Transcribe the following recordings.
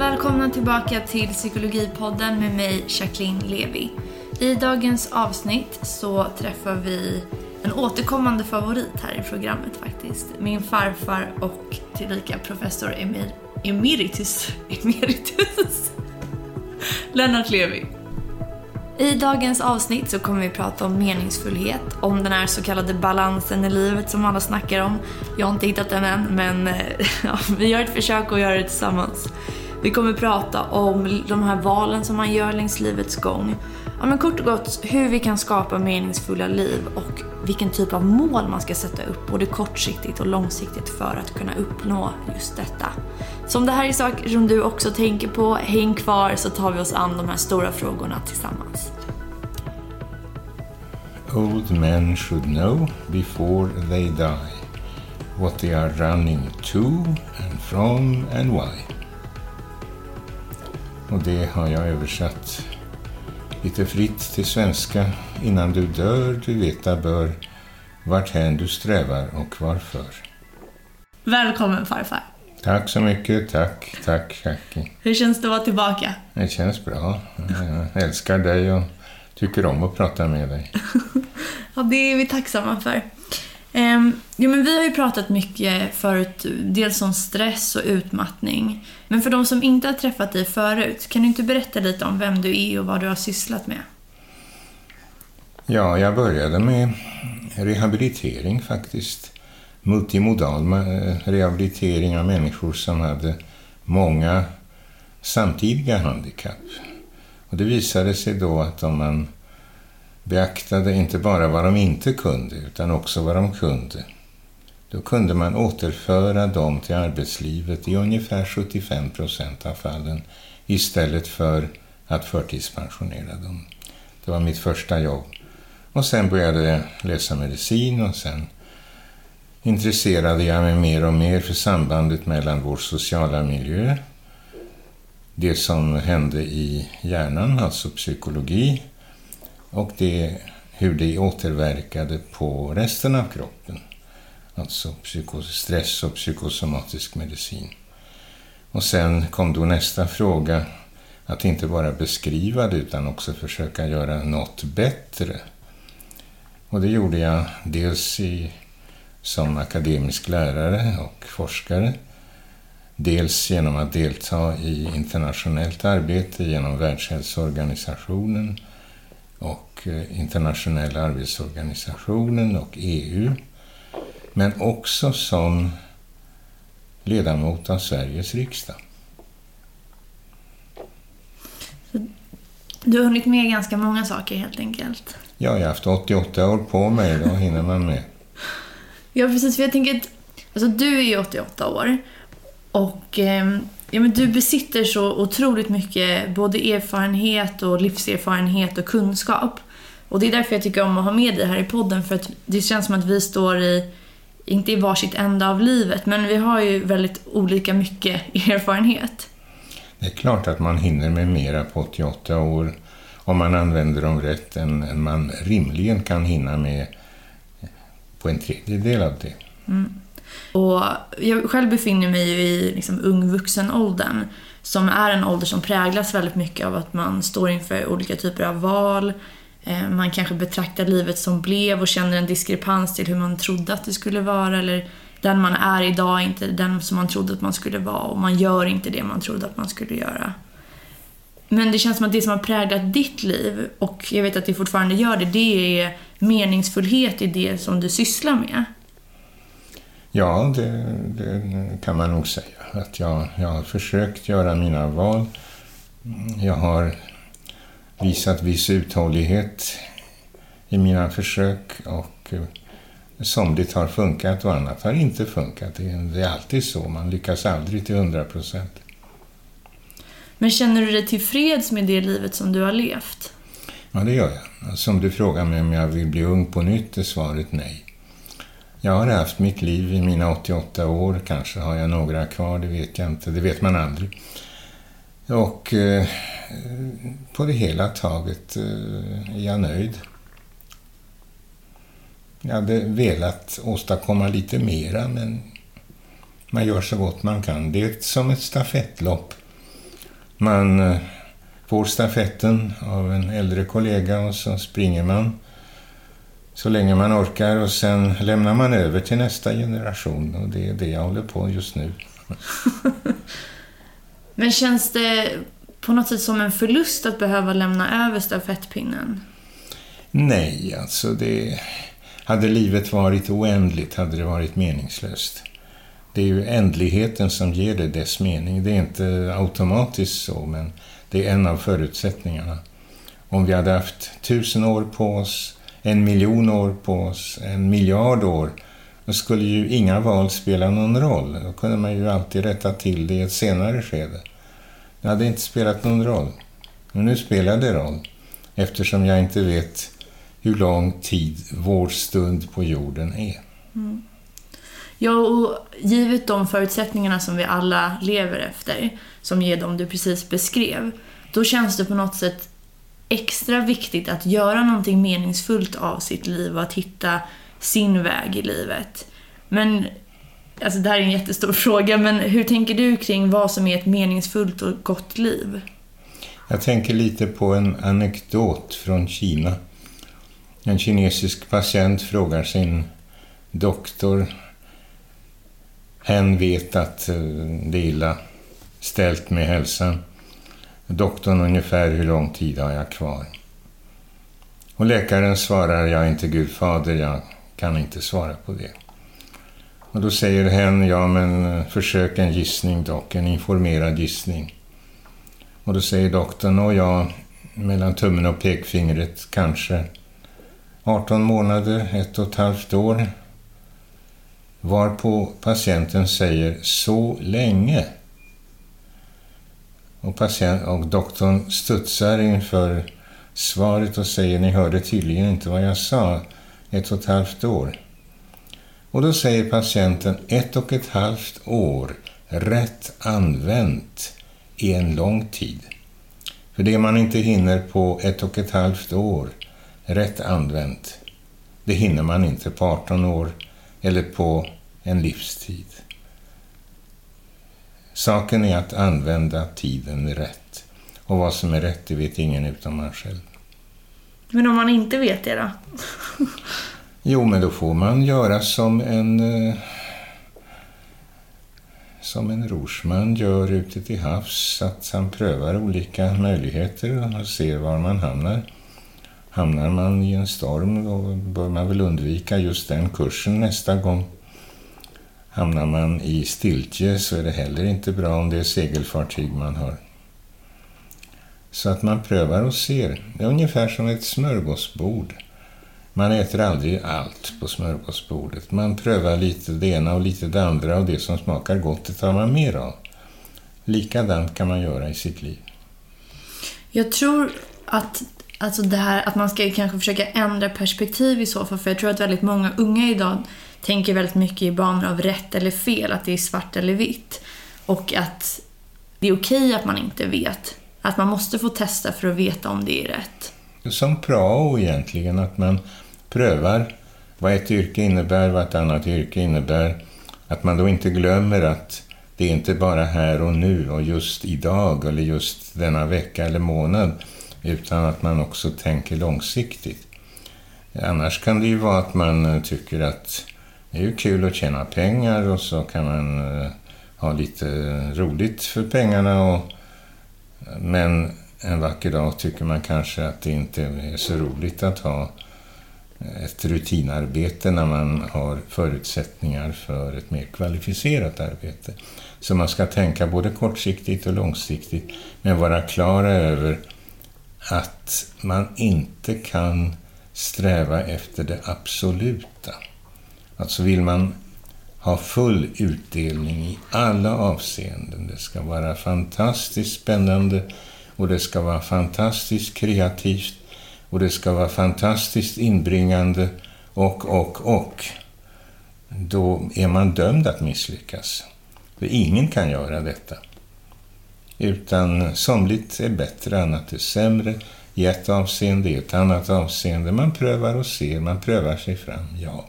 Välkomna tillbaka till Psykologipodden med mig Jacqueline Levi. I dagens avsnitt så träffar vi en återkommande favorit här i programmet faktiskt. Min farfar och tillika professor Emir, emeritus, emeritus Lennart Levi. I dagens avsnitt så kommer vi prata om meningsfullhet, om den här så kallade balansen i livet som alla snackar om. Jag har inte hittat den än, men ja, vi gör ett försök att göra det tillsammans. Vi kommer prata om de här valen som man gör längs livets gång. Ja, men kort och gott hur vi kan skapa meningsfulla liv och vilken typ av mål man ska sätta upp, både kortsiktigt och långsiktigt, för att kunna uppnå just detta. Så om det här är saker som du också tänker på, häng kvar så tar vi oss an de här stora frågorna tillsammans. Old men should know before they die what they are running to and from and why. Och det har jag översatt lite fritt till svenska. Innan du dör, du veta bör vart hän du strävar och varför. Välkommen farfar. Tack så mycket, tack, tack Jackie. Hur känns det att vara tillbaka? Det känns bra. Jag älskar dig och tycker om att prata med dig. ja, det är vi tacksamma för. Um, jo, men vi har ju pratat mycket förut, dels om stress och utmattning. Men för de som inte har träffat dig förut, kan du inte berätta lite om vem du är och vad du har sysslat med? Ja, jag började med rehabilitering faktiskt. Multimodal rehabilitering av människor som hade många samtidiga handikapp. Och det visade sig då att om man beaktade inte bara vad de inte kunde utan också vad de kunde. Då kunde man återföra dem till arbetslivet i ungefär 75 procent av fallen istället för att förtidspensionera dem. Det var mitt första jobb. Och sen började jag läsa medicin och sen intresserade jag mig mer och mer för sambandet mellan vår sociala miljö, det som hände i hjärnan, alltså psykologi, och det, hur det återverkade på resten av kroppen. Alltså stress och psykosomatisk medicin. Och sen kom då nästa fråga, att inte bara beskriva det utan också försöka göra något bättre. Och det gjorde jag dels i, som akademisk lärare och forskare, dels genom att delta i internationellt arbete genom Världshälsoorganisationen och eh, internationella arbetsorganisationen och EU. Men också som ledamot av Sveriges riksdag. Du har hunnit med ganska många saker helt enkelt. Ja, jag har haft 88 år på mig, då hinner man med. Ja, precis. För jag tänker att alltså, du är ju 88 år och eh, ja, men du besitter så otroligt mycket både erfarenhet och livserfarenhet och kunskap. Och det är därför jag tycker om att ha med dig här i podden för att det känns som att vi står i, inte i varsitt ända av livet, men vi har ju väldigt olika mycket erfarenhet. Det är klart att man hinner med mera på 88 år om man använder dem rätt än man rimligen kan hinna med på en tredjedel av det. Mm. Och jag själv befinner mig ju i liksom ung vuxenåldern som är en ålder som präglas väldigt mycket av att man står inför olika typer av val. Eh, man kanske betraktar livet som blev och känner en diskrepans till hur man trodde att det skulle vara eller den man är idag är inte den som man trodde att man skulle vara och man gör inte det man trodde att man skulle göra. Men det känns som att det som har präglat ditt liv, och jag vet att det fortfarande gör det, det är meningsfullhet i det som du sysslar med. Ja, det, det, kan man nog säga. Att jag, jag har försökt göra mina val. Jag har visat viss uthållighet i mina försök och somligt har funkat och annat har inte funkat. Det är alltid så, man lyckas aldrig till hundra procent. Men känner du dig tillfreds med det livet som du har levt? Ja, det gör jag. Som du frågar mig om jag vill bli ung på nytt är svaret nej. Jag har haft mitt liv i mina 88 år. Kanske har jag några kvar, det vet jag inte. Det vet man aldrig. Och eh, på det hela taget eh, är jag nöjd. Jag hade velat åstadkomma lite mera, men man gör så gott man kan. Det är som ett stafettlopp. Man eh, får stafetten av en äldre kollega och så springer man så länge man orkar och sen lämnar man över till nästa generation och det är det jag håller på just nu. Men känns det på något sätt som en förlust att behöva lämna över stafettpinnen? Nej, alltså det... Hade livet varit oändligt hade det varit meningslöst. Det är ju ändligheten som ger det dess mening. Det är inte automatiskt så, men det är en av förutsättningarna. Om vi hade haft tusen år på oss, en miljon år på oss, en miljard år, då skulle ju inga val spela någon roll. Då kunde man ju alltid rätta till det i ett senare skede. Det hade inte spelat någon roll. Men nu spelar det roll, eftersom jag inte vet hur lång tid vår stund på jorden är. Mm. Ja, och givet de förutsättningarna som vi alla lever efter, som är de du precis beskrev, då känns det på något sätt extra viktigt att göra någonting meningsfullt av sitt liv och att hitta sin väg i livet. Men, alltså det här är en jättestor fråga, men hur tänker du kring vad som är ett meningsfullt och gott liv? Jag tänker lite på en anekdot från Kina. En kinesisk patient frågar sin doktor Hen vet att eh, det är illa ställt med hälsan. Doktorn ungefär hur lång tid har jag kvar? Och läkaren svarar, jag är inte gudfader, jag kan inte svara på det. Och då säger hen, ja men eh, försök en gissning dock, en informerad gissning. Och då säger doktorn, och ja, mellan tummen och pekfingret kanske 18 månader, ett och ett halvt år. Varpå patienten säger så länge. Och, patient, och doktorn studsar inför svaret och säger ni hörde tydligen inte vad jag sa. Ett och ett halvt år. Och då säger patienten ett och ett halvt år rätt använt är en lång tid. För det man inte hinner på ett och ett halvt år rätt använt, det hinner man inte på 18 år eller på en livstid. Saken är att använda tiden rätt. Och vad som är rätt, det vet ingen utom man själv. Men om man inte vet det då? jo, men då får man göra som en eh, som en rorsman gör ute till havs, att han prövar olika möjligheter och ser var man hamnar. Hamnar man i en storm då bör man väl undvika just den kursen nästa gång. Hamnar man i stiltje så är det heller inte bra om det är segelfartyg man har. Så att man prövar och ser. Det är ungefär som ett smörgåsbord. Man äter aldrig allt på smörgåsbordet. Man prövar lite det ena och lite det andra och det som smakar gott det tar man mer av. Likadant kan man göra i sitt liv. Jag tror att Alltså det här att man ska kanske försöka ändra perspektiv i så fall. För jag tror att väldigt många unga idag tänker väldigt mycket i banor av rätt eller fel. Att det är svart eller vitt. Och att det är okej att man inte vet. Att man måste få testa för att veta om det är rätt. Som prao egentligen, att man prövar vad ett yrke innebär, vad ett annat yrke innebär. Att man då inte glömmer att det är inte bara här och nu och just idag eller just denna vecka eller månad utan att man också tänker långsiktigt. Annars kan det ju vara att man eh, tycker att det är ju kul att tjäna pengar och så kan man eh, ha lite roligt för pengarna. Och, men en vacker dag tycker man kanske att det inte är så roligt att ha ett rutinarbete när man har förutsättningar för ett mer kvalificerat arbete. Så man ska tänka både kortsiktigt och långsiktigt men vara klara över att man inte kan sträva efter det absoluta. Alltså vill man ha full utdelning i alla avseenden. Det ska vara fantastiskt spännande och det ska vara fantastiskt kreativt och det ska vara fantastiskt inbringande och, och, och. Då är man dömd att misslyckas. För ingen kan göra detta. Utan somligt är bättre, annat är sämre. I ett avseende, i ett annat avseende. Man prövar och ser, man prövar sig fram, ja.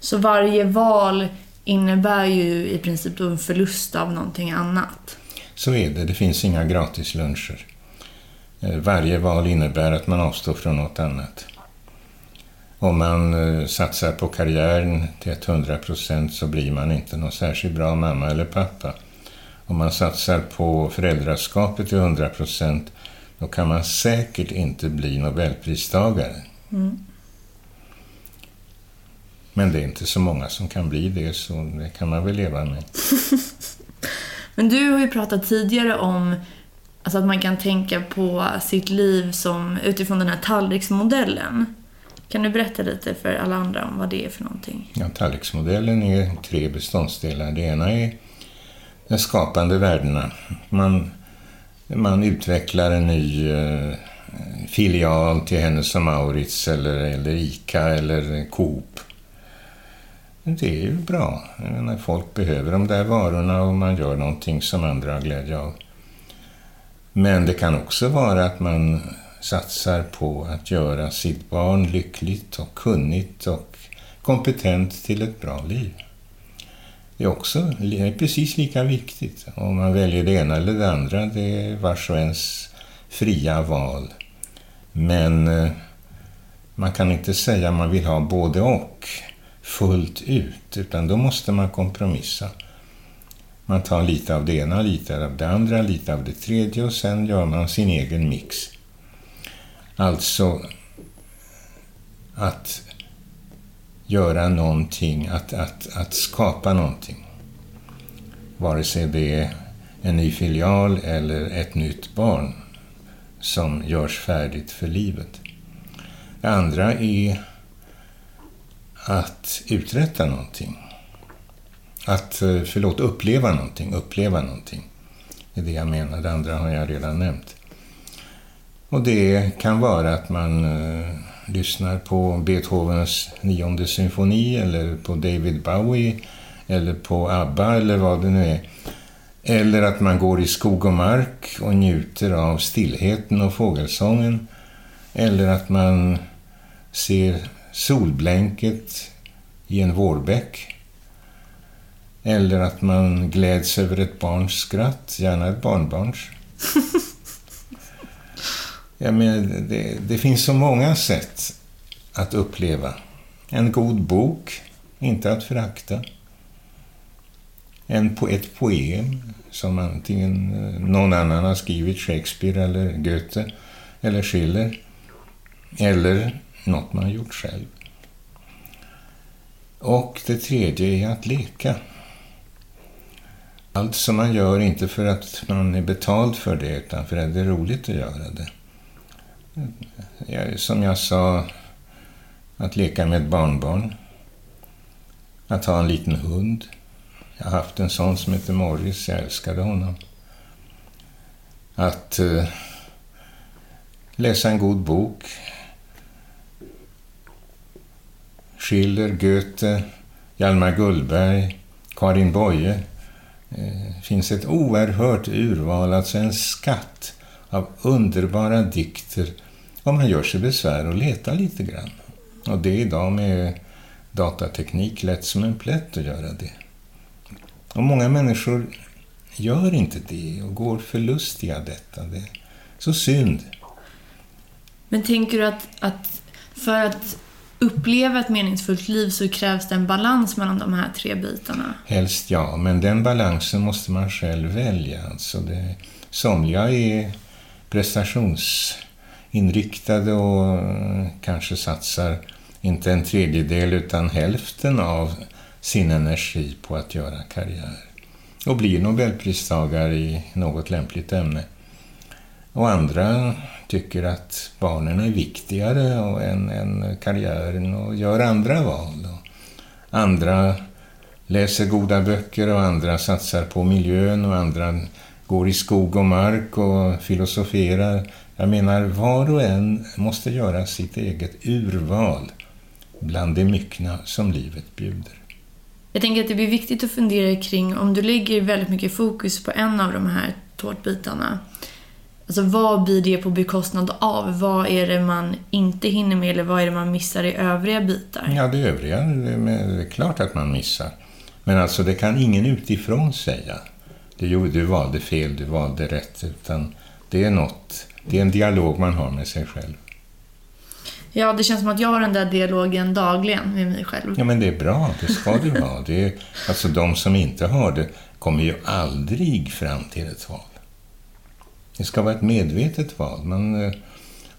Så varje val innebär ju i princip en förlust av någonting annat? Så är det, det finns inga gratisluncher. Eh, varje val innebär att man avstår från något annat. Om man eh, satsar på karriären till 100 procent så blir man inte någon särskilt bra mamma eller pappa. Om man satsar på föräldraskapet till 100 procent då kan man säkert inte bli nobelpristagare. Mm. Men det är inte så många som kan bli det, så det kan man väl leva med. Men du har ju pratat tidigare om alltså att man kan tänka på sitt liv som utifrån den här tallriksmodellen. Kan du berätta lite för alla andra om vad det är för någonting? Ja, tallriksmodellen är tre beståndsdelar. Det ena är de skapande värdena. Man, man utvecklar en ny eh, filial till Hennes och Maurits eller, eller ICA eller Coop. Det är ju bra. Menar, folk behöver de där varorna och man gör någonting som andra har glädje av. Men det kan också vara att man satsar på att göra sitt barn lyckligt och kunnigt och kompetent till ett bra liv. Det är också det är precis lika viktigt. Om man väljer det ena eller det andra, det är vars och ens fria val. Men eh, man kan inte säga att man vill ha både och fullt ut, utan då måste man kompromissa. Man tar lite av det ena, lite av det andra, lite av det tredje och sen gör man sin egen mix. Alltså att göra någonting, att, att, att skapa någonting. Vare sig det är en ny filial eller ett nytt barn som görs färdigt för livet. Det andra är att uträtta någonting. Att, eh, förlåt, uppleva någonting, uppleva någonting. Det är det jag menar, det andra har jag redan nämnt. Och det kan vara att man eh, lyssnar på Beethovens nionde symfoni eller på David Bowie eller på ABBA eller vad det nu är. Eller att man går i skog och mark och njuter av stillheten och fågelsången. Eller att man ser solblänket i en vårbäck. Eller att man gläds över ett barns skratt, gärna ett barnbarns. Jag menar, det, det finns så många sätt att uppleva. En god bok, inte att förakta. En, ett poem som antingen eh, någon annan har skrivit, Shakespeare eller Goethe eller Schiller. Eller något man har gjort själv. Och det tredje är att leka. Allt som man gör inte för att man är betald för det utan för att det är roligt att göra det. Som jag sa, att leka med ett barnbarn. Att ha en liten hund. Jag har haft en sån som heter Morris, jag älskade honom. Att eh, läsa en god bok, Schiller, Goethe, Hjalmar Gullberg, Karin Boye. Det eh, finns ett oerhört urval, alltså en skatt av underbara dikter om man gör sig besvär och letar lite grann. Och det är idag med datateknik lätt som en plätt att göra det. Och många människor gör inte det och går förlustiga detta. Det är så synd. Men tänker du att, att för att uppleva ett meningsfullt liv så krävs det en balans mellan de här tre bitarna? Helst ja, men den balansen måste man själv välja. Alltså det, somliga är prestationsinriktade och eh, kanske satsar inte en tredjedel utan hälften av sin energi på att göra karriär och blir nobelpristagare i något lämpligt ämne. Och andra tycker att barnen är viktigare än, än karriären och gör andra val. Andra läser goda böcker och andra satsar på miljön och andra går i skog och mark och filosoferar. Jag menar, var och en måste göra sitt eget urval bland det myckna som livet bjuder. Jag tänker att det blir viktigt att fundera kring om du lägger väldigt mycket fokus på en av de här tårtbitarna Alltså vad blir det på bekostnad av? Vad är det man inte hinner med eller vad är det man missar i övriga bitar? Ja, det övriga det är klart att man missar. Men alltså det kan ingen utifrån säga. Du, du valde fel, du valde rätt. Utan det är något, det är en dialog man har med sig själv. Ja, det känns som att jag har den där dialogen dagligen med mig själv. Ja, men det är bra. Det ska du ha. Det är, alltså, de som inte har det kommer ju aldrig fram till ett val. Det ska vara ett medvetet val. Man eh,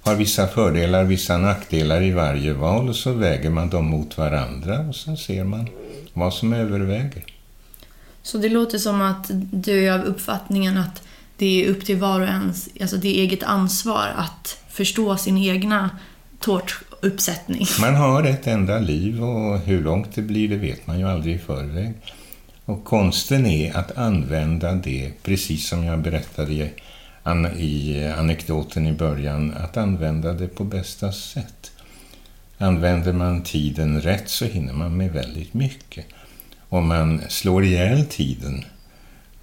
har vissa fördelar, vissa nackdelar i varje val och så väger man dem mot varandra och så ser man vad som överväger. Så det låter som att du är av uppfattningen att det är upp till var och ens, alltså det är eget ansvar att förstå sin egna tårtuppsättning. Man har ett enda liv och hur långt det blir det vet man ju aldrig i förväg. Och konsten är att använda det, precis som jag berättade i, i anekdoten i början, att använda det på bästa sätt. Använder man tiden rätt så hinner man med väldigt mycket. Om man slår ihjäl tiden,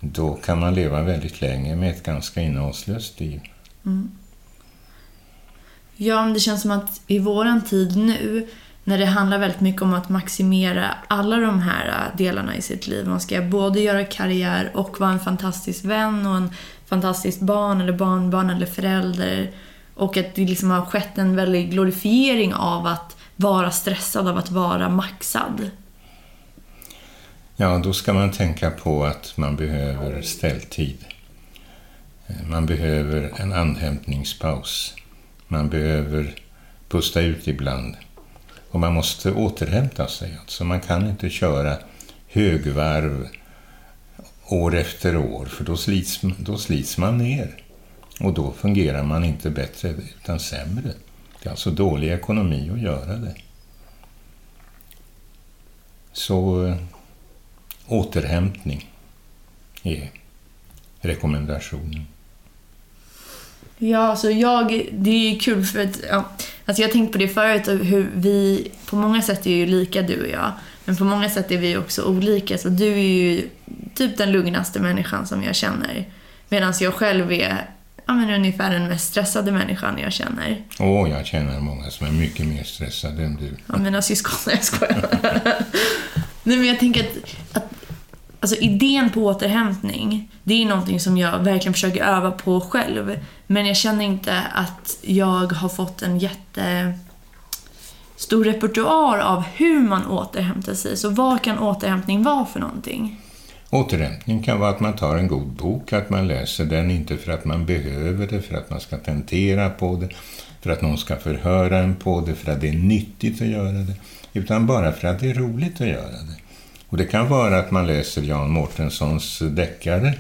då kan man leva väldigt länge med ett ganska innehållslöst liv. Mm. Ja, men det känns som att i våran tid nu, när det handlar väldigt mycket om att maximera alla de här äh, delarna i sitt liv. Man ska både göra karriär och vara en fantastisk vän och en fantastisk barn eller barnbarn eller förälder. Och att det liksom har skett en väldig glorifiering av att vara stressad, av att vara maxad. Ja, då ska man tänka på att man behöver ställtid. Eh, man behöver en andhämtningspaus. Man behöver pusta ut ibland. Och man måste återhämta sig. Alltså man kan inte köra högvarv år efter år, för då slits, då slits man ner. Och då fungerar man inte bättre, utan sämre. Det är alltså dålig ekonomi att göra det. Så eh, återhämtning är rekommendationen. Ja, alltså jag, det är kul för att, ja, alltså jag har tänkt på det förut, hur vi, på många sätt är ju lika du och jag, men på många sätt är vi också olika. Så du är ju typ den lugnaste människan som jag känner, medan jag själv är ja, men ungefär den mest stressade människan jag känner. Åh, oh, jag känner många som är mycket mer stressade än du. Ja, mina syskon, jag skojar. Nej, men jag tänker att, att Alltså idén på återhämtning, det är någonting som jag verkligen försöker öva på själv. Men jag känner inte att jag har fått en jätte stor repertoar av hur man återhämtar sig. Så vad kan återhämtning vara för någonting? Återhämtning kan vara att man tar en god bok, att man läser den, inte för att man behöver det, för att man ska tentera på det, för att någon ska förhöra en på det, för att det är nyttigt att göra det, utan bara för att det är roligt att göra det. Och det kan vara att man läser Jan Mårtenssons deckare.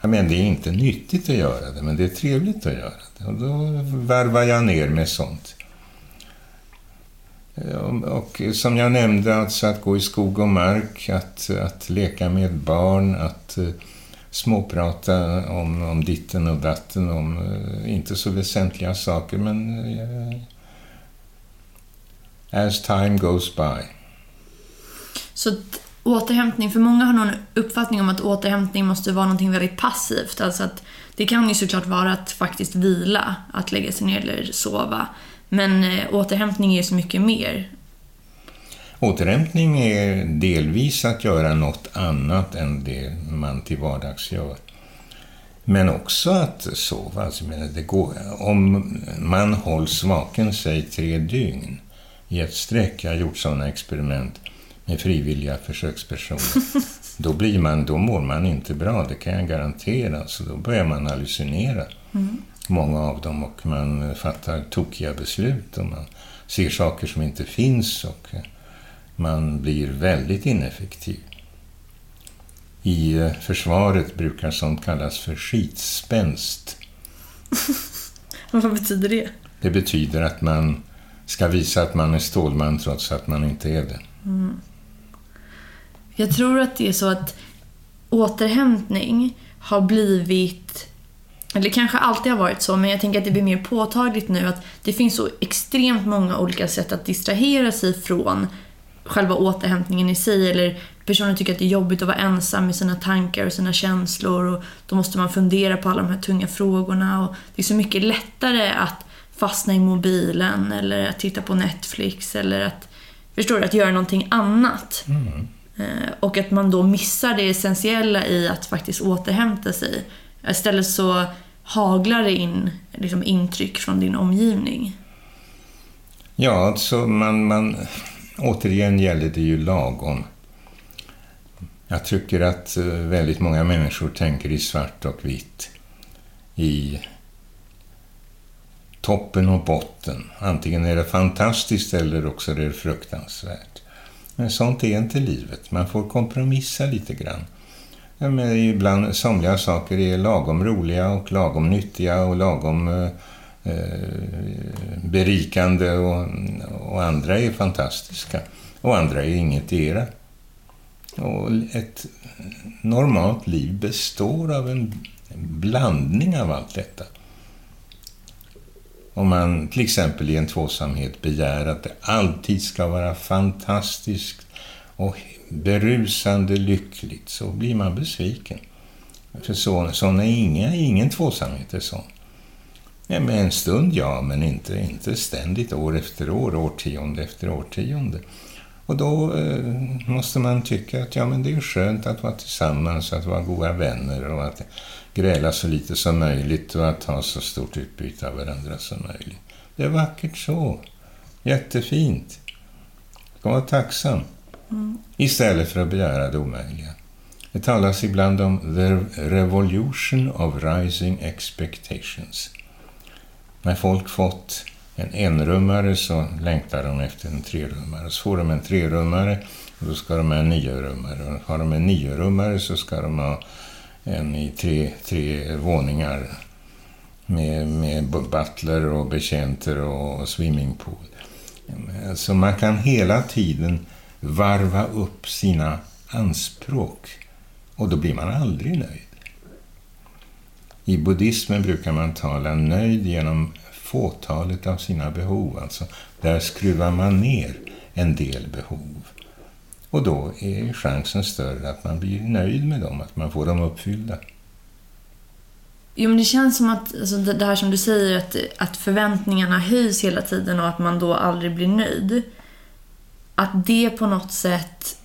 Jag menar, det är inte nyttigt att göra det, men det är trevligt att göra det. Och då varvar jag ner med sånt. Och som jag nämnde, alltså att gå i skog och mark, att, att leka med barn, att uh, småprata om, om ditten och datten, om uh, inte så väsentliga saker, men uh, as time goes by. Så återhämtning, för många har någon uppfattning om att återhämtning måste vara något väldigt passivt. Alltså att det kan ju såklart vara att faktiskt vila, att lägga sig ner eller sova. Men eh, återhämtning är så mycket mer. Återhämtning är delvis att göra något annat än det man till vardags gör. Men också att sova. Alltså, det går, om man hålls vaken, säg tre dygn i ett streck, jag har gjort sådana experiment, med frivilliga försökspersoner. då, blir man, då mår man inte bra, det kan jag garantera. Så då börjar man hallucinera, mm. många av dem, och man fattar tokiga beslut och man ser saker som inte finns och man blir väldigt ineffektiv. I eh, försvaret brukar sånt kallas för skitspänst. Vad betyder det? Det betyder att man ska visa att man är Stålman trots att man inte är det. Mm. Jag tror att det är så att återhämtning har blivit eller kanske alltid har varit så, men jag tänker att det blir mer påtagligt nu att det finns så extremt många olika sätt att distrahera sig från själva återhämtningen i sig. Eller personer tycker att det är jobbigt att vara ensam med sina tankar och sina känslor och då måste man fundera på alla de här tunga frågorna. Och det är så mycket lättare att fastna i mobilen eller att titta på Netflix eller att, förstår du, att göra någonting annat. Mm. Eh, och att man då missar det essentiella i att faktiskt återhämta sig. Istället så haglar det in liksom, intryck från din omgivning. Ja, alltså man, man, återigen gäller det ju lagom. Jag tycker att eh, väldigt många människor tänker i svart och vitt. I toppen och botten. Antingen är det fantastiskt eller också är det fruktansvärt. Men sånt är inte livet. Man får kompromissa lite grann. Ja, men ibland, somliga saker är lagom roliga och lagom nyttiga och lagom eh, eh, berikande och, och, andra är fantastiska. Och andra är inget era. Och ett normalt liv består av en blandning av allt detta. Om man till exempel i en tvåsamhet begär att det alltid ska vara fantastiskt och berusande lyckligt så blir man besviken. För så, sån är inga, ingen tvåsamhet är sån. Ja, men en stund ja, men inte, inte ständigt år efter år, årtionde efter årtionde. Och då eh, måste man tycka att ja, men det är skönt att vara tillsammans, att vara goda vänner och att gräla så lite som möjligt och att ha så stort utbyte av varandra som möjligt. Det är vackert så. Jättefint. Ska vara tacksam. Mm. Istället för att begära det omöjliga. Det talas ibland om the revolution of rising expectations. När folk fått en enrummare så längtar de efter en trerummare. Så får de en trerummare och då ska de ha en niorummare. Och har de en niorummare så ska de ha en i tre, tre våningar med, med butler och betjänter och swimmingpool. Så man kan hela tiden varva upp sina anspråk och då blir man aldrig nöjd. I buddhismen brukar man tala nöjd genom fåtalet av sina behov. Alltså, där skruvar man ner en del behov. Och då är chansen större att man blir nöjd med dem, att man får dem uppfyllda. Jo, men det känns som att alltså, det här som du säger, att, att förväntningarna höjs hela tiden och att man då aldrig blir nöjd. Att det på något sätt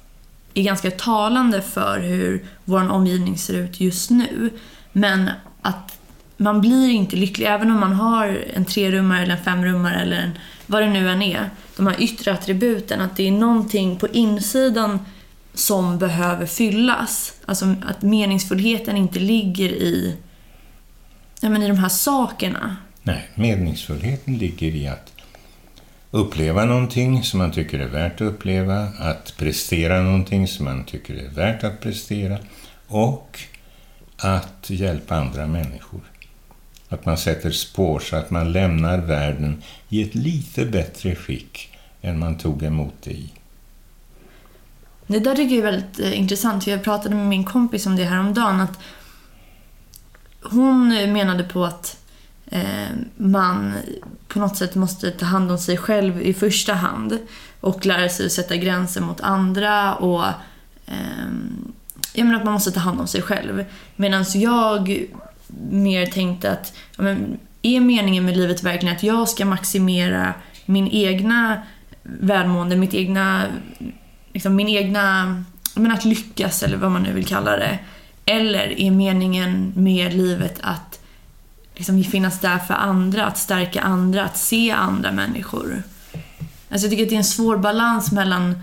är ganska talande för hur vår omgivning ser ut just nu. Men att man blir inte lycklig, även om man har en trerummare eller en femrummare eller en, vad det nu än är. De här yttre attributen, att det är någonting på insidan som behöver fyllas. Alltså att meningsfullheten inte ligger i, ja, men i de här sakerna. Nej, meningsfullheten ligger i att uppleva någonting som man tycker är värt att uppleva, att prestera någonting som man tycker är värt att prestera och att hjälpa andra människor. Att man sätter spår så att man lämnar världen i ett lite bättre skick än man tog emot det i. Det där tycker jag är väldigt eh, intressant, för jag pratade med min kompis om det här om dagen att hon menade på att eh, man på något sätt måste ta hand om sig själv i första hand och lära sig att sätta gränser mot andra och eh, jag menar att man måste ta hand om sig själv. Medan jag mer tänkte att ja, men, är meningen med livet verkligen att jag ska maximera min egna välmående, mitt egna, liksom min egna, men att lyckas eller vad man nu vill kalla det. Eller är meningen med livet att liksom finnas där för andra, att stärka andra, att se andra människor? Alltså jag tycker att det är en svår balans mellan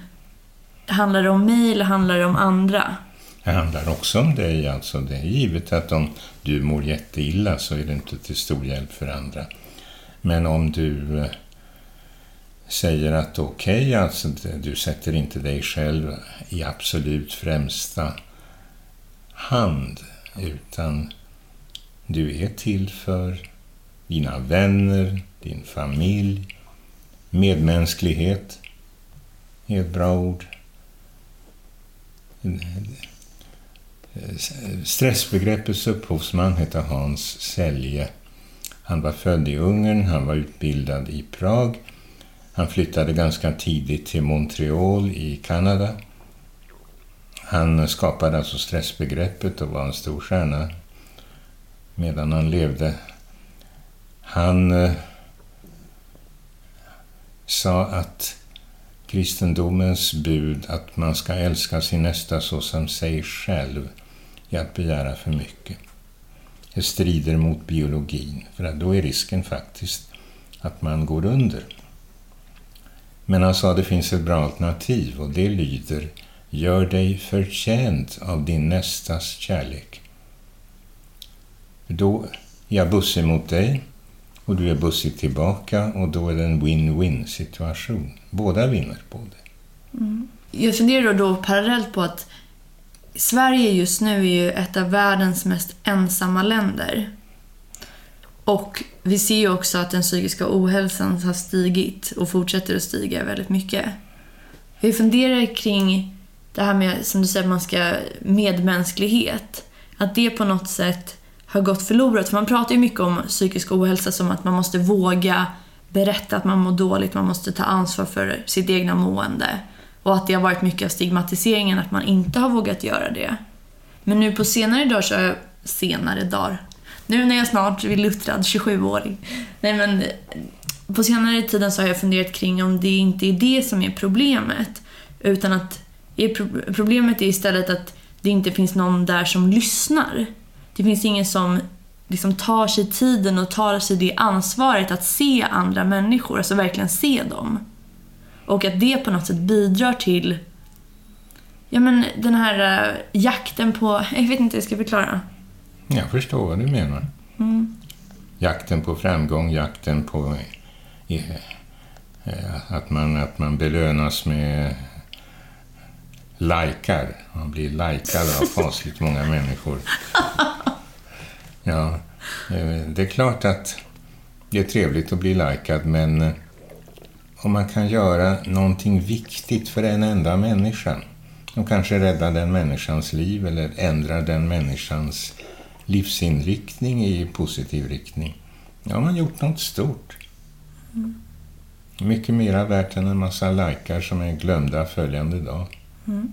handlar det om mig eller handlar det om andra? Det handlar också om dig. Alltså det är givet att om du mår jätteilla så är det inte till stor hjälp för andra. Men om du eh, säger att okej, okay, alltså du sätter inte dig själv i absolut främsta hand utan du är till för dina vänner, din familj, medmänsklighet är ett bra ord Stressbegreppets upphovsman heter Hans Selje. Han var född i Ungern, han var utbildad i Prag. Han flyttade ganska tidigt till Montreal i Kanada. Han skapade alltså stressbegreppet och var en stor stjärna medan han levde. Han eh, sa att kristendomens bud att man ska älska sin nästa så som sig själv är att begära för mycket. Det strider mot biologin, för då är risken faktiskt att man går under. Men han sa att det finns ett bra alternativ och det lyder Gör dig förtjänt av din nästas kärlek. Då är jag bussig mot dig och du är bussig tillbaka och då är det en win-win situation. Båda vinner på det. Mm. Jag funderar då parallellt på att Sverige just nu är ju ett av världens mest ensamma länder. Och vi ser ju också att den psykiska ohälsan har stigit och fortsätter att stiga väldigt mycket. Vi funderar kring det här med, som du säger, man ska medmänsklighet. Att det på något sätt har gått förlorat. För man pratar ju mycket om psykisk ohälsa som att man måste våga berätta att man mår dåligt, man måste ta ansvar för sitt egna mående. Och att det har varit mycket av stigmatiseringen att man inte har vågat göra det. Men nu på senare dagar så har jag... Senare dagar? Nu när jag snart blir luttrad, 27-åring. Nej men... På senare tiden så har jag funderat kring om det inte är det som är problemet. Utan att problemet är istället att det inte finns någon där som lyssnar. Det finns ingen som liksom tar sig tiden och tar sig det ansvaret att se andra människor, alltså verkligen se dem. Och att det på något sätt bidrar till ja, men den här uh, jakten på... Jag vet inte hur jag ska förklara. Jag förstår vad du menar. Mm. Jakten på framgång, jakten på eh, att, man, att man belönas med likar. Man blir likad av fasligt många människor. Ja, eh, det är klart att det är trevligt att bli likad, men eh, om man kan göra någonting viktigt för en enda människa och kanske rädda den människans liv eller ändra den människans livsinriktning i positiv riktning. Ja, har man gjort något stort. Mm. Mycket mera värt än en massa likar som är glömda följande dag. Mm.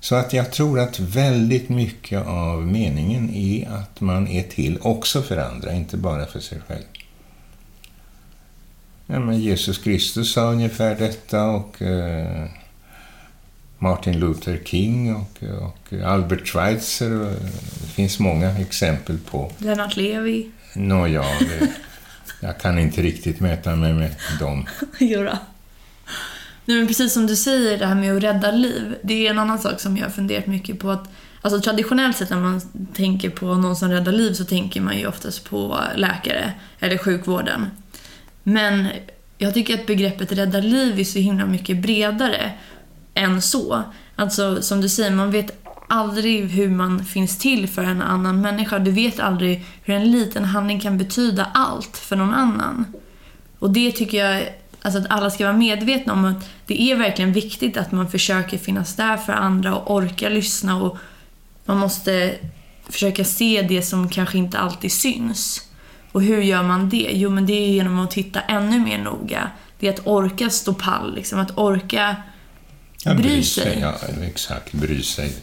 Så att jag tror att väldigt mycket av meningen är att man är till också för andra, inte bara för sig själv. Ja, men Jesus Kristus sa ungefär detta och eh, Martin Luther King och, och Albert Schweitzer. Det finns många exempel på. Lennart Levi. Nåja, jag kan inte riktigt mäta mig med dem. Jodå. Nej, men precis som du säger, det här med att rädda liv. Det är en annan sak som jag har funderat mycket på. att Alltså traditionellt sett när man tänker på någon som räddar liv så tänker man ju oftast på läkare eller sjukvården. Men jag tycker att begreppet rädda liv är så himla mycket bredare än så. Alltså som du säger, man vet aldrig hur man finns till för en annan människa. Du vet aldrig hur en liten handling kan betyda allt för någon annan. Och det tycker jag Alltså att alla ska vara medvetna om att det är verkligen viktigt att man försöker finnas där för andra och orka lyssna och man måste försöka se det som kanske inte alltid syns. Och hur gör man det? Jo, men det är genom att titta ännu mer noga. Det är att orka stå pall, liksom. att orka ja, bry sig. Ja, exakt, bry sig.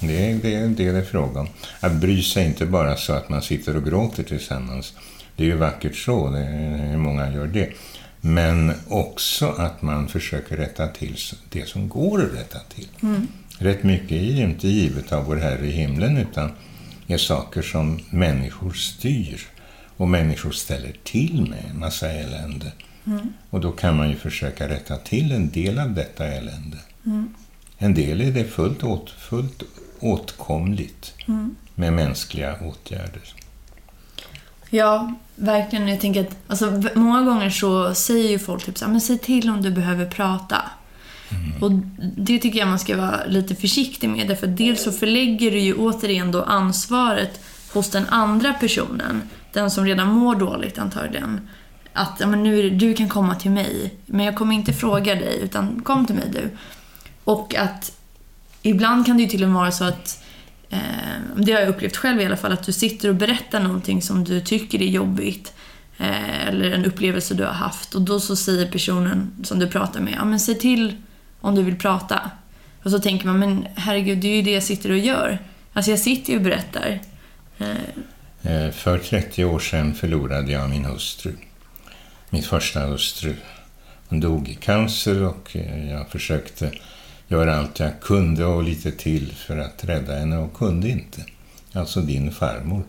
Det är det, det är frågan. Att bry sig inte bara så att man sitter och gråter tillsammans. Det är ju vackert så, det är, hur många gör det. Men också att man försöker rätta till det som går att rätta till. Mm. Rätt mycket är ju inte givet av vår Herre i himlen utan är saker som människor styr och människor ställer till med en massa elände. Mm. Och då kan man ju försöka rätta till en del av detta elände. Mm. En del är det fullt, åt, fullt åtkomligt mm. med mänskliga åtgärder. Ja, verkligen. Jag tänker att alltså, många gånger så säger ju folk typ så här, men säg till om du behöver prata. Mm. Och det tycker jag man ska vara lite försiktig med. Därför dels så förlägger du ju återigen då ansvaret hos den andra personen. Den som redan mår dåligt antagligen. Att ja, men nu du kan komma till mig, men jag kommer inte fråga dig, utan kom till mig du. Och att ibland kan det ju till och med vara så att Eh, det har jag upplevt själv i alla fall, att du sitter och berättar någonting som du tycker är jobbigt. Eh, eller en upplevelse du har haft. Och då så säger personen som du pratar med, ja men säg till om du vill prata. Och så tänker man, men herregud, det är ju det jag sitter och gör. Alltså jag sitter ju och berättar. Eh. eh för 30 år sedan förlorade jag min hustru. Min första hustru. Hon dog i cancer och eh, jag försökte göra allt jag kunde och lite till för att rädda henne och kunde inte. Alltså din farmor.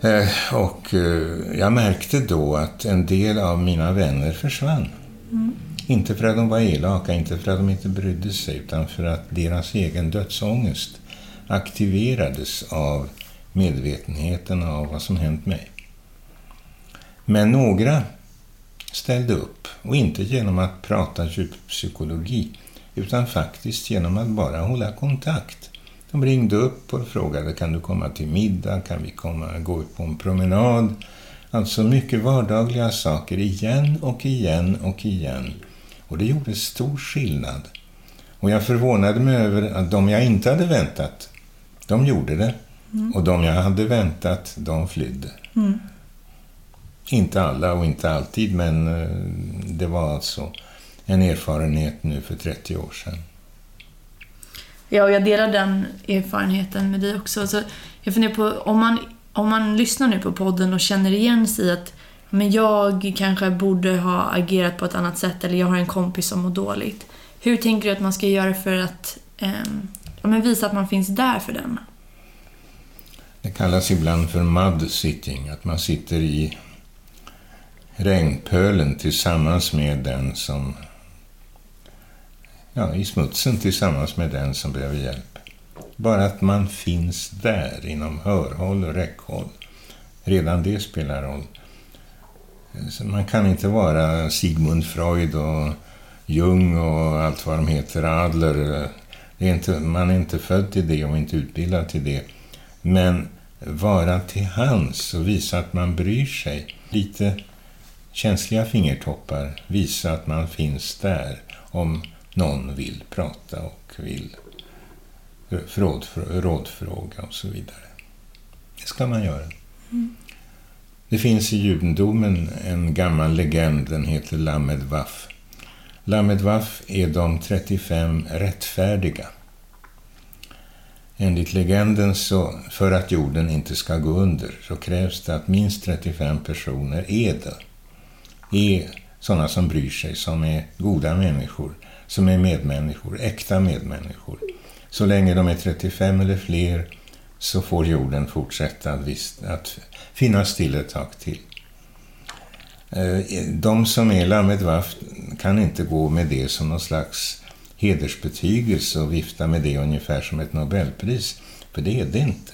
Eh, och eh, jag märkte då att en del av mina vänner försvann. Mm. Inte för att de var elaka, inte för att de inte brydde sig, utan för att deras egen dödsångest aktiverades av medvetenheten av vad som hänt mig. Men några ställde upp, och inte genom att prata djuppsykologi, utan faktiskt genom att bara hålla kontakt. De ringde upp och frågade kan du komma till middag, kan vi komma gå på en promenad? Alltså mycket vardagliga saker igen och igen och igen. Och det gjorde stor skillnad. Och jag förvånade mig över att de jag inte hade väntat, de gjorde det. Mm. Och de jag hade väntat, de flydde. Mm. Inte alla och inte alltid, men eh, det var alltså en erfarenhet nu för 30 år sedan. Ja, och jag delar den erfarenheten med dig också. Så jag funderar på, om man, om man lyssnar nu på podden och känner igen sig i att men jag kanske borde ha agerat på ett annat sätt eller jag har en kompis som mår dåligt. Hur tänker du att man ska göra för att eh, ja, visa att man finns där för den? Det kallas ibland för mud sitting, att man sitter i regnpölen tillsammans med den som... Ja, i smutsen tillsammans med den som behöver hjälp. Bara att man finns där inom hörhåll och räckhåll. Redan det spelar roll. Så man kan inte vara Sigmund Freud och Jung och allt vad de heter, Adler. Det är inte, man är inte född till det och inte utbildad till det. Men vara till hands och visa att man bryr sig. Lite känsliga fingertoppar, visa att man finns där om någon vill prata och vill rådfråga och så vidare. Det ska man göra. Mm. Det finns i judendomen en gammal legend, den heter Lamed Waf. Lamed Waf är de 35 rättfärdiga. Enligt legenden så, för att jorden inte ska gå under, så krävs det att minst 35 personer är det. Är sådana som bryr sig, som är goda människor, som är medmänniskor, äkta medmänniskor. Så länge de är 35 eller fler så får jorden fortsätta att, finnas till ett tag till. Eh, de som är Lamed Waf kan inte gå med det som någon slags hedersbetygelse och vifta med det ungefär som ett nobelpris, för det är det inte.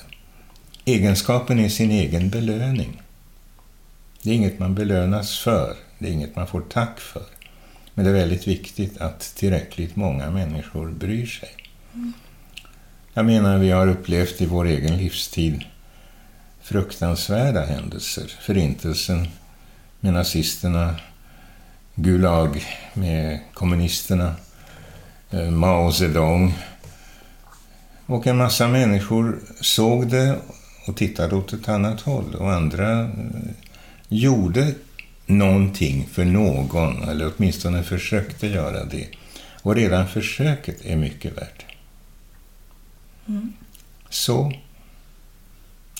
Egenskapen är sin egen belöning. Det är inget man belönas för, det är inget man får tack för. Men det är väldigt viktigt att tillräckligt många människor bryr sig. Jag menar, vi har upplevt i vår egen livstid fruktansvärda händelser. Förintelsen med nazisterna, Gulag med kommunisterna, eh, Mao Zedong. Och en massa människor såg det och tittade åt ett annat håll. Och andra eh, gjorde någonting för någon, eller åtminstone försökte göra det. Och redan försöket är mycket värt. Mm. Så,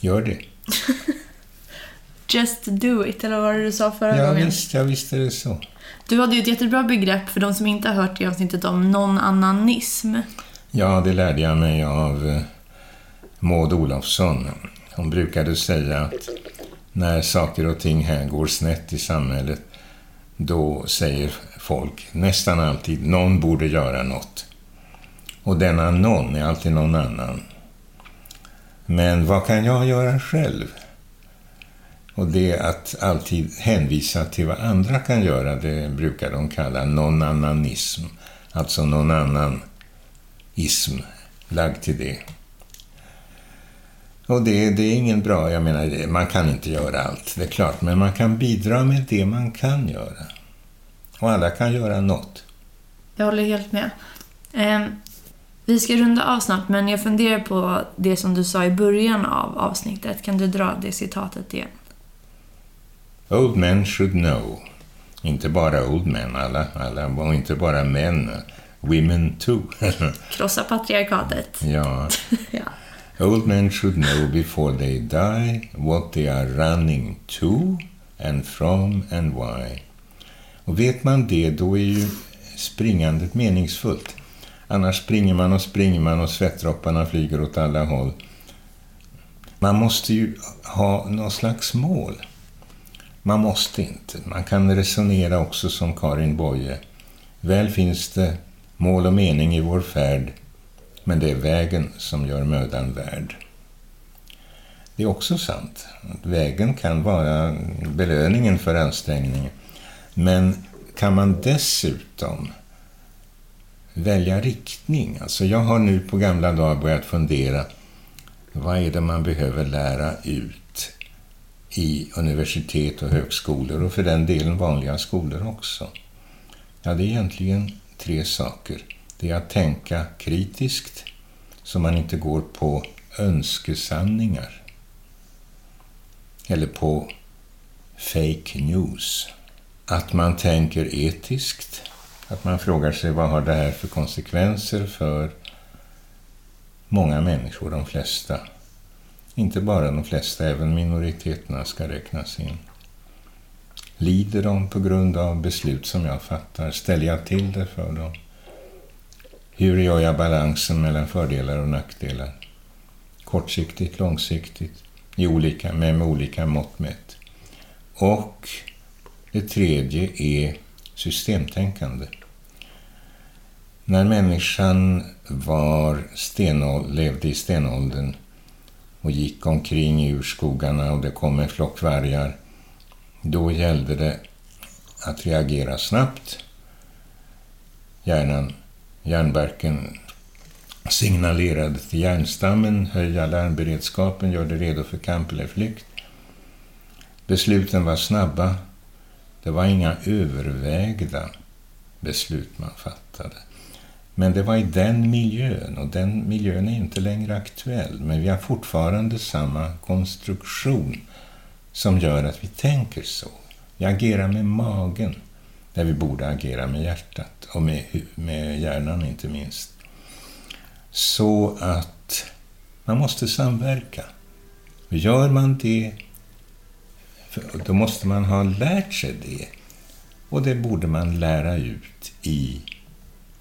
gör det. Just do it, eller vad var det du sa förra ja, gången? Visst, ja, visst är det så. Du hade ju ett jättebra begrepp för de som inte har hört det avsnittet om non-annanism. Ja, det lärde jag mig av eh, Maud Olofsson. Hon brukade säga att när saker och ting här går snett i samhället då säger folk nästan alltid någon borde göra något. Och denna någon är alltid någon annan. Men vad kan jag göra själv? Och det att alltid hänvisa till vad andra kan göra, det brukar de kalla någon annanism. Alltså någon annan ism lagd till det. Och det, det är ingen bra, jag menar, man kan inte göra allt, det är klart, men man kan bidra med det man kan göra. Och alla kan göra något. Jag håller helt med. Eh, vi ska runda av snart, men jag funderar på det som du sa i början av avsnittet. Kan du dra det citatet igen? Old men should know. Inte bara old men, alla, alla och inte bara män. Women too. Krossa patriarkatet. Ja. ja. Old men should know before they die what they are running to and from and why. Och vet man det, då är ju springandet meningsfullt. Annars springer man och springer man och svettdropparna flyger åt alla håll. Man måste ju ha någon slags mål. Man måste inte. Man kan resonera också som Karin Boye. Väl finns det mål och mening i vår färd, men det är vägen som gör mödan värd. Det är också sant. att Vägen kan vara belöningen för ansträngningen. Men kan man dessutom välja riktning? Alltså jag har nu på gamla dagar börjat fundera vad är det man behöver lära ut i universitet och högskolor och för den delen vanliga skolor också? Ja, det är egentligen tre saker. Det är att tänka kritiskt så man inte går på önskesanningar eller på fake news. Att man tänker etiskt, att man frågar sig vad har det här för konsekvenser för många människor, de flesta. Inte bara de flesta, även minoriteterna ska räknas in. Lider de på grund av beslut som jag fattar? Ställer jag till det för dem? Hur gör jag balansen mellan fördelar och nackdelar? Kortsiktigt, långsiktigt, i olika, med, med olika mått mätt. Och det tredje är systemtänkande. När människan var stenåld, levde i stenåldern och gick omkring i urskogarna och det kom en flock vargar, då gällde det att reagera snabbt. Hjärnan, Järnverken signalerade till järnstammen, höja larmberedskapen, gör det redo för kamp eller flykt. Besluten var snabba. Det var inga övervägda beslut man fattade. Men det var i den miljön, och den miljön är inte längre aktuell, men vi har fortfarande samma konstruktion som gör att vi tänker så. Vi agerar med magen, där vi borde agera med hjärtat, och med, med hjärnan inte minst. Så att man måste samverka. Gör man det, då måste man ha lärt sig det. Och det borde man lära ut i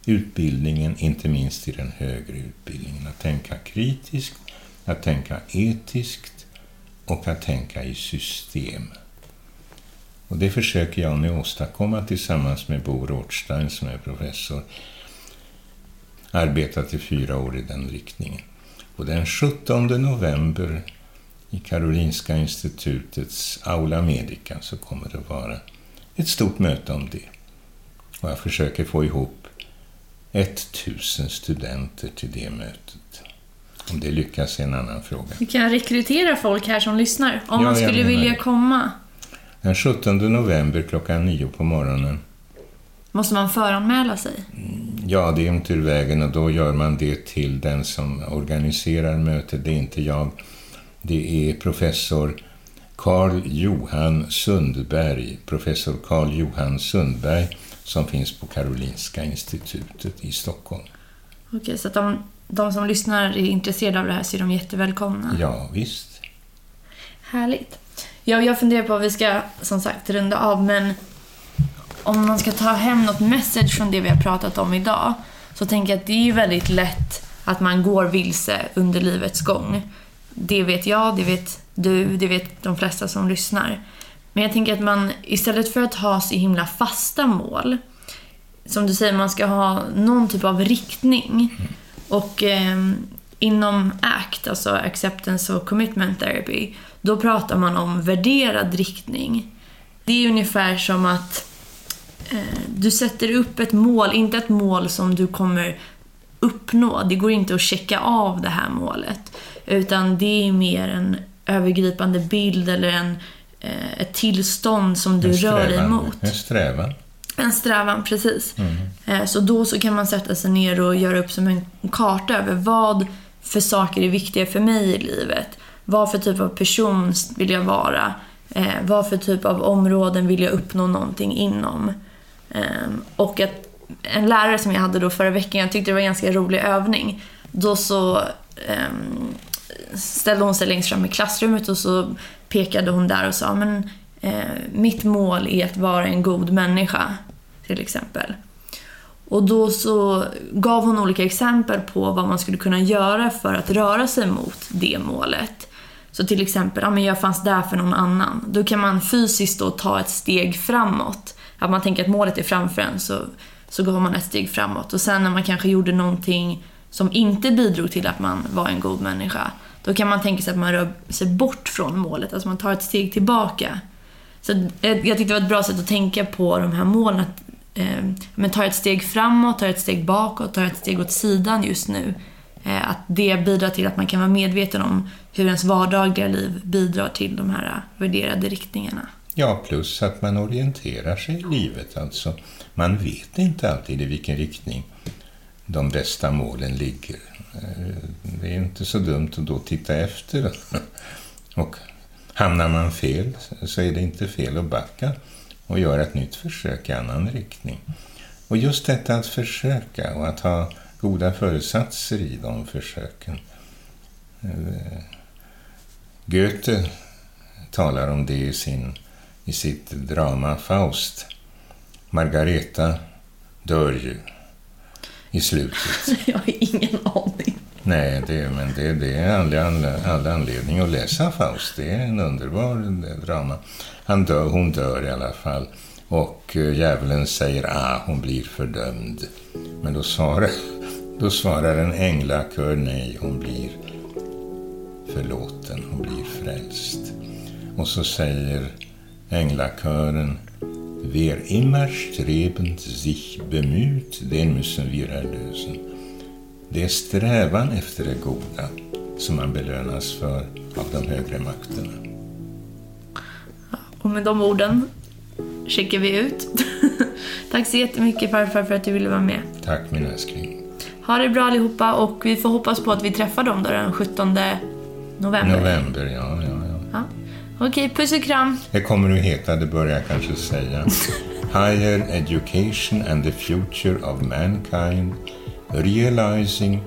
utbildningen, inte minst i den högre utbildningen. Att tänka kritiskt, att tänka etiskt och att tänka i system. Och det försöker jag nu åstadkomma tillsammans med Bo Rothstein som är professor. Arbetat i fyra år i den riktningen. Och den 17 november i Karolinska institutets Aula Medica så kommer det vara ett stort möte om det. Och jag försöker få ihop 1000 studenter till det mötet. Om det lyckas är en annan fråga. Vi kan rekrytera folk här som lyssnar, om Ja, man skulle vilja komma. Den 17 november klockan nio på morgonen. Måste man föranmäla sig? Ja, det är inte ur vägen och då gör man det till den som organiserar mötet. Det är inte jag. Det är professor Carl Johan Sundberg, professor Carl Johan Sundberg som finns på Karolinska institutet i Stockholm. Okej, så att de, de som lyssnar är intresserade av det här så är de jättevälkomna. Ja, visst. Härligt. Ja, jag funderar på att vi ska som sagt runda av, men om man ska ta hem något message från det vi har pratat om idag så tänker jag att det är ju väldigt lätt att man går vilse under livets gång. Det vet jag, det vet du, det vet de flesta som lyssnar. Men jag tänker att man istället för att ha så himla fasta mål, som du säger, man ska ha någon typ av riktning. Och eh, inom ACT, alltså Acceptance och Commitment Therapy, då pratar man om värderad riktning. Det är ungefär som att eh, du sätter upp ett mål, inte ett mål som du kommer uppnå. Det går inte att checka av det här målet. Utan det är mer en övergripande bild eller en, eh, ett tillstånd som du En rör dig strävan. mot. En strävan. En strävan, precis. Mm. Eh, Så då så kan man sätta sig ner och göra upp som en karta över vad för saker är viktiga för mig i livet. Vad för typ av person vill jag vara? Eh, vad för typ av områden vill jag uppnå någonting inom? Eh, och att en lärare som jag hade då förra veckan, jag tyckte det var en ganska rolig övning. Då så eh, ställde hon sig längst fram i klassrummet och så pekade hon där och sa men eh, mitt mål är att vara en god människa, till exempel. Och då så gav hon olika exempel på vad man skulle kunna göra för att röra sig mot det målet. Så till exempel, ja men jag fanns där för någon annan. Då kan man fysiskt då ta ett steg framåt. Att man tänker att målet är framför en så, så går man ett steg framåt. Och sen när man kanske gjorde någonting som inte bidrog till att man var en god människa, då kan man tänka sig att man rör sig bort från målet, alltså man tar ett steg tillbaka. Så jag tyckte det var ett bra sätt att tänka på de här målen. Att, eh, men tar ett steg framåt, tar ett steg bakåt, tar ett steg åt sidan just nu. Eh, att det bidrar till att man kan vara medveten om hur ens vardagliga liv bidrar till de här eh, värderade riktningarna. Ja, plus att man orienterar sig i livet. Alltså, man vet inte alltid i vilken riktning de bästa målen ligger. Eh, det är inte så dumt att då titta efter. Och hamnar man fel så är det inte fel att backa och göra ett nytt försök i annan riktning. Och just detta att försöka och att ha goda föresatser i de försöken. Eh, Goethe talar om det i, sin, i sitt drama Faust. Margareta dör ju i slutet. Jag har ingen aning. Nej, det, men det, det är all, all, all anledning att läsa Faust. Det är en underbar drama. Han dör, hon dör i alla fall. Och eh, djävulen säger ah, hon blir fördömd. Men då svarar, då svarar en änglakör nej, hon blir förlåten, hon blir frälst. Och så säger änglakören Wer immer strebend sich bemüht, den müssen wir erlösen. Det är strävan efter det goda som man belönas för av de högre makterna. Och med de orden checkar vi ut. Tack så jättemycket farfar för att du ville vara med. Tack min älskling. Ha det bra allihopa och vi får hoppas på att vi träffar dem då den 17 november. November, ja, ja, ja. ja. Okej, puss och kram. Det kommer att heta, det börjar jag kanske säga. Higher Education and the Future of Mankind Realizing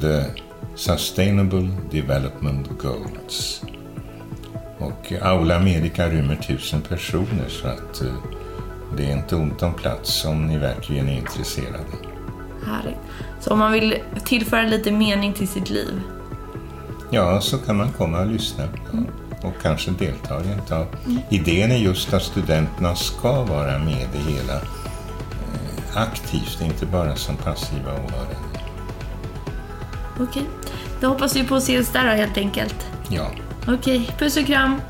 the Sustainable Development Goals. Och Aula Amerika rymmer tusen personer så att uh, det är inte ont om plats om ni verkligen är intresserade. Härligt. Så om man vill tillföra lite mening till sitt liv? Ja, så kan man komma och lyssna. Mm och kanske deltar i ett tag. Mm. Idén är just att studenterna ska vara med i hela eh, aktivt, inte bara som passiva åhörare. Okej, då hoppas vi på att ses där då helt enkelt. Ja. Okej, puss och kram.